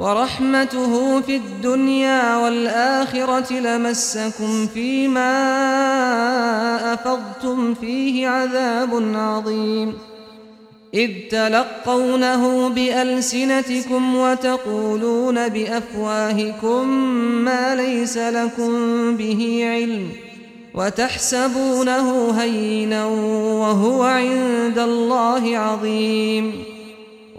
ورحمته في الدنيا والآخرة لمسكم فيما أفضتم فيه عذاب عظيم. إذ تلقونه بألسنتكم وتقولون بأفواهكم ما ليس لكم به علم وتحسبونه هينا وهو عند الله عظيم.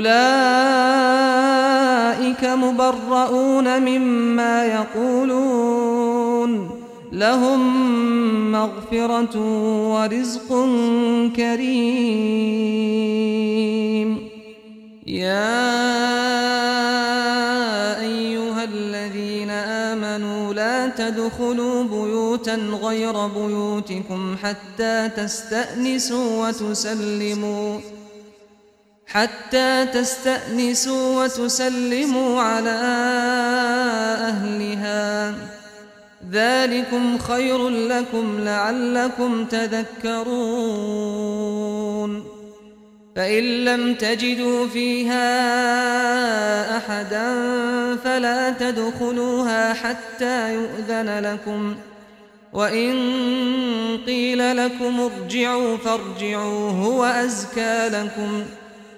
أولئك مبرؤون مما يقولون. لهم مغفرة ورزق كريم. يا أيها الذين آمنوا لا تدخلوا بيوتا غير بيوتكم حتى تستأنسوا وتسلموا. حتى تستأنسوا وتسلموا على أهلها. ذلكم خير لكم لعلكم تذكرون. فإن لم تجدوا فيها أحدا فلا تدخلوها حتى يؤذن لكم. وإن قيل لكم ارجعوا فارجعوا هو أزكى لكم ۖ.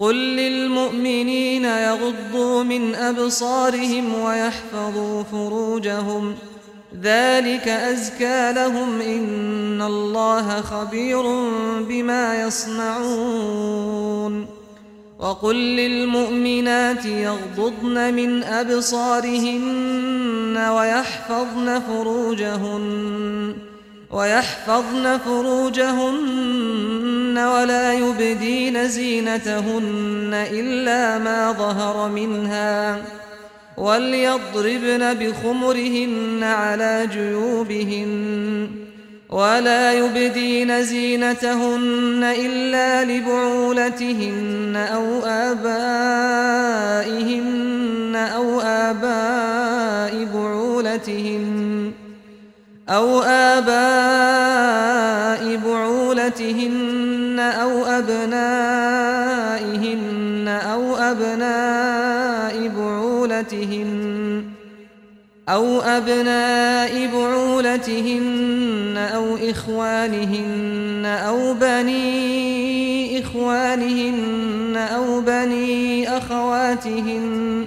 قل للمؤمنين يغضوا من أبصارهم ويحفظوا فروجهم. ذلك أزكى لهم إن الله خبير بما يصنعون. وقل للمؤمنات يغضضن من أبصارهن ويحفظن فروجهن. ويحفظن فروجهن ولا يبدين زينتهن إلا ما ظهر منها وليضربن بخمرهن على جيوبهن ولا يبدين زينتهن إلا لبعولتهن أو آبائهن أو آباء بعولتهن أو آباء بعولتهن أو أبنائهن أو أبناء بعولتهن أو أبناء بعولتهن أو إخوانهن أو بني إخوانهن أو بني أخواتهن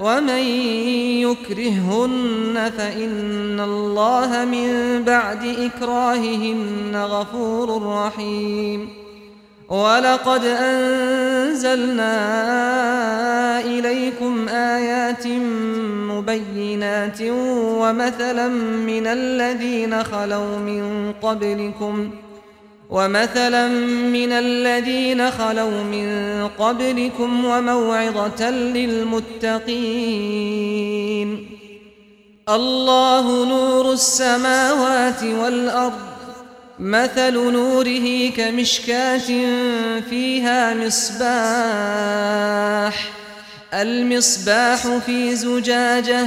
ومن يكرهن فإن الله من بعد إكراههن غفور رحيم. ولقد أنزلنا إليكم آيات مبينات ومثلا من الذين خلوا من قبلكم ۖ ومثلا من الذين خلوا من قبلكم وموعظة للمتقين. الله نور السماوات والأرض مثل نوره كمشكاة فيها مصباح المصباح في زجاجة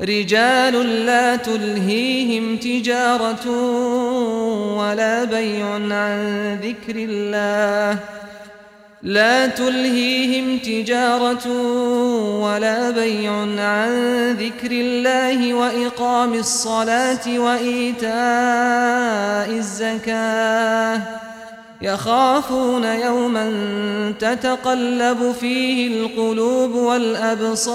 رجال لا تلهيهم تجارة ولا بيع عن ذكر الله. لا تلهيهم تجارة ولا بيع عن ذكر الله وإقام الصلاة وإيتاء الزكاة. يخافون يوما تتقلب فيه القلوب والأبصار.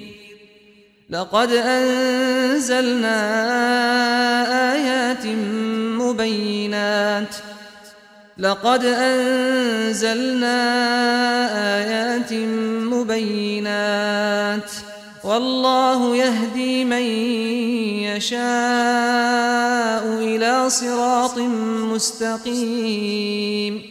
لقد أنزلنا آيات مبينات. لقد أنزلنا آيات مبينات. والله يهدي من يشاء إلى صراط مستقيم.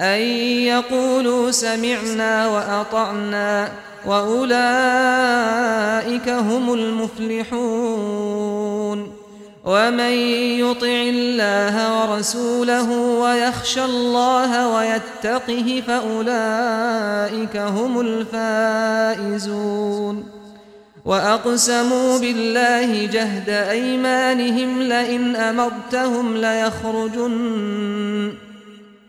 أن يقولوا سمعنا وأطعنا وأولئك هم المفلحون. ومن يطع الله ورسوله ويخشى الله ويتقه فأولئك هم الفائزون. وأقسموا بالله جهد أيمانهم لئن أمرتهم ليخرجن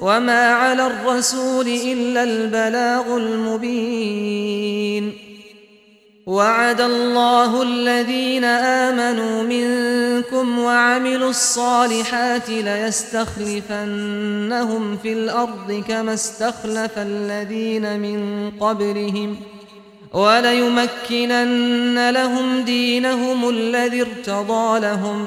وما على الرسول إلا البلاغ المبين وعد الله الذين آمنوا منكم وعملوا الصالحات ليستخلفنهم في الأرض كما استخلف الذين من قبلهم وليمكنن لهم دينهم الذي ارتضى لهم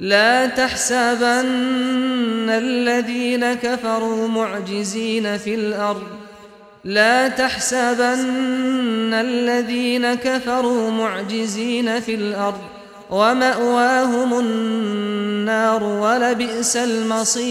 لا تحسبن الذين كفروا معجزين في الأرض. لا تحسبن الذين كفروا معجزين في الأرض. ومأواهم النار ولبئس المصير.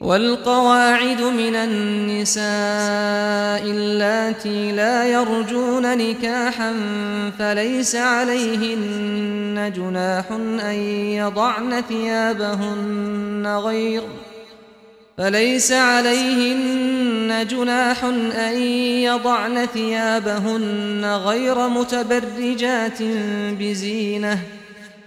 والقواعد من النساء اللاتي لا يرجون نكاحا فليس عليهن جناح أن يضعن ثيابهن غير فليس عليهن جناح أن يضعن ثيابهن غير متبرجات بزينة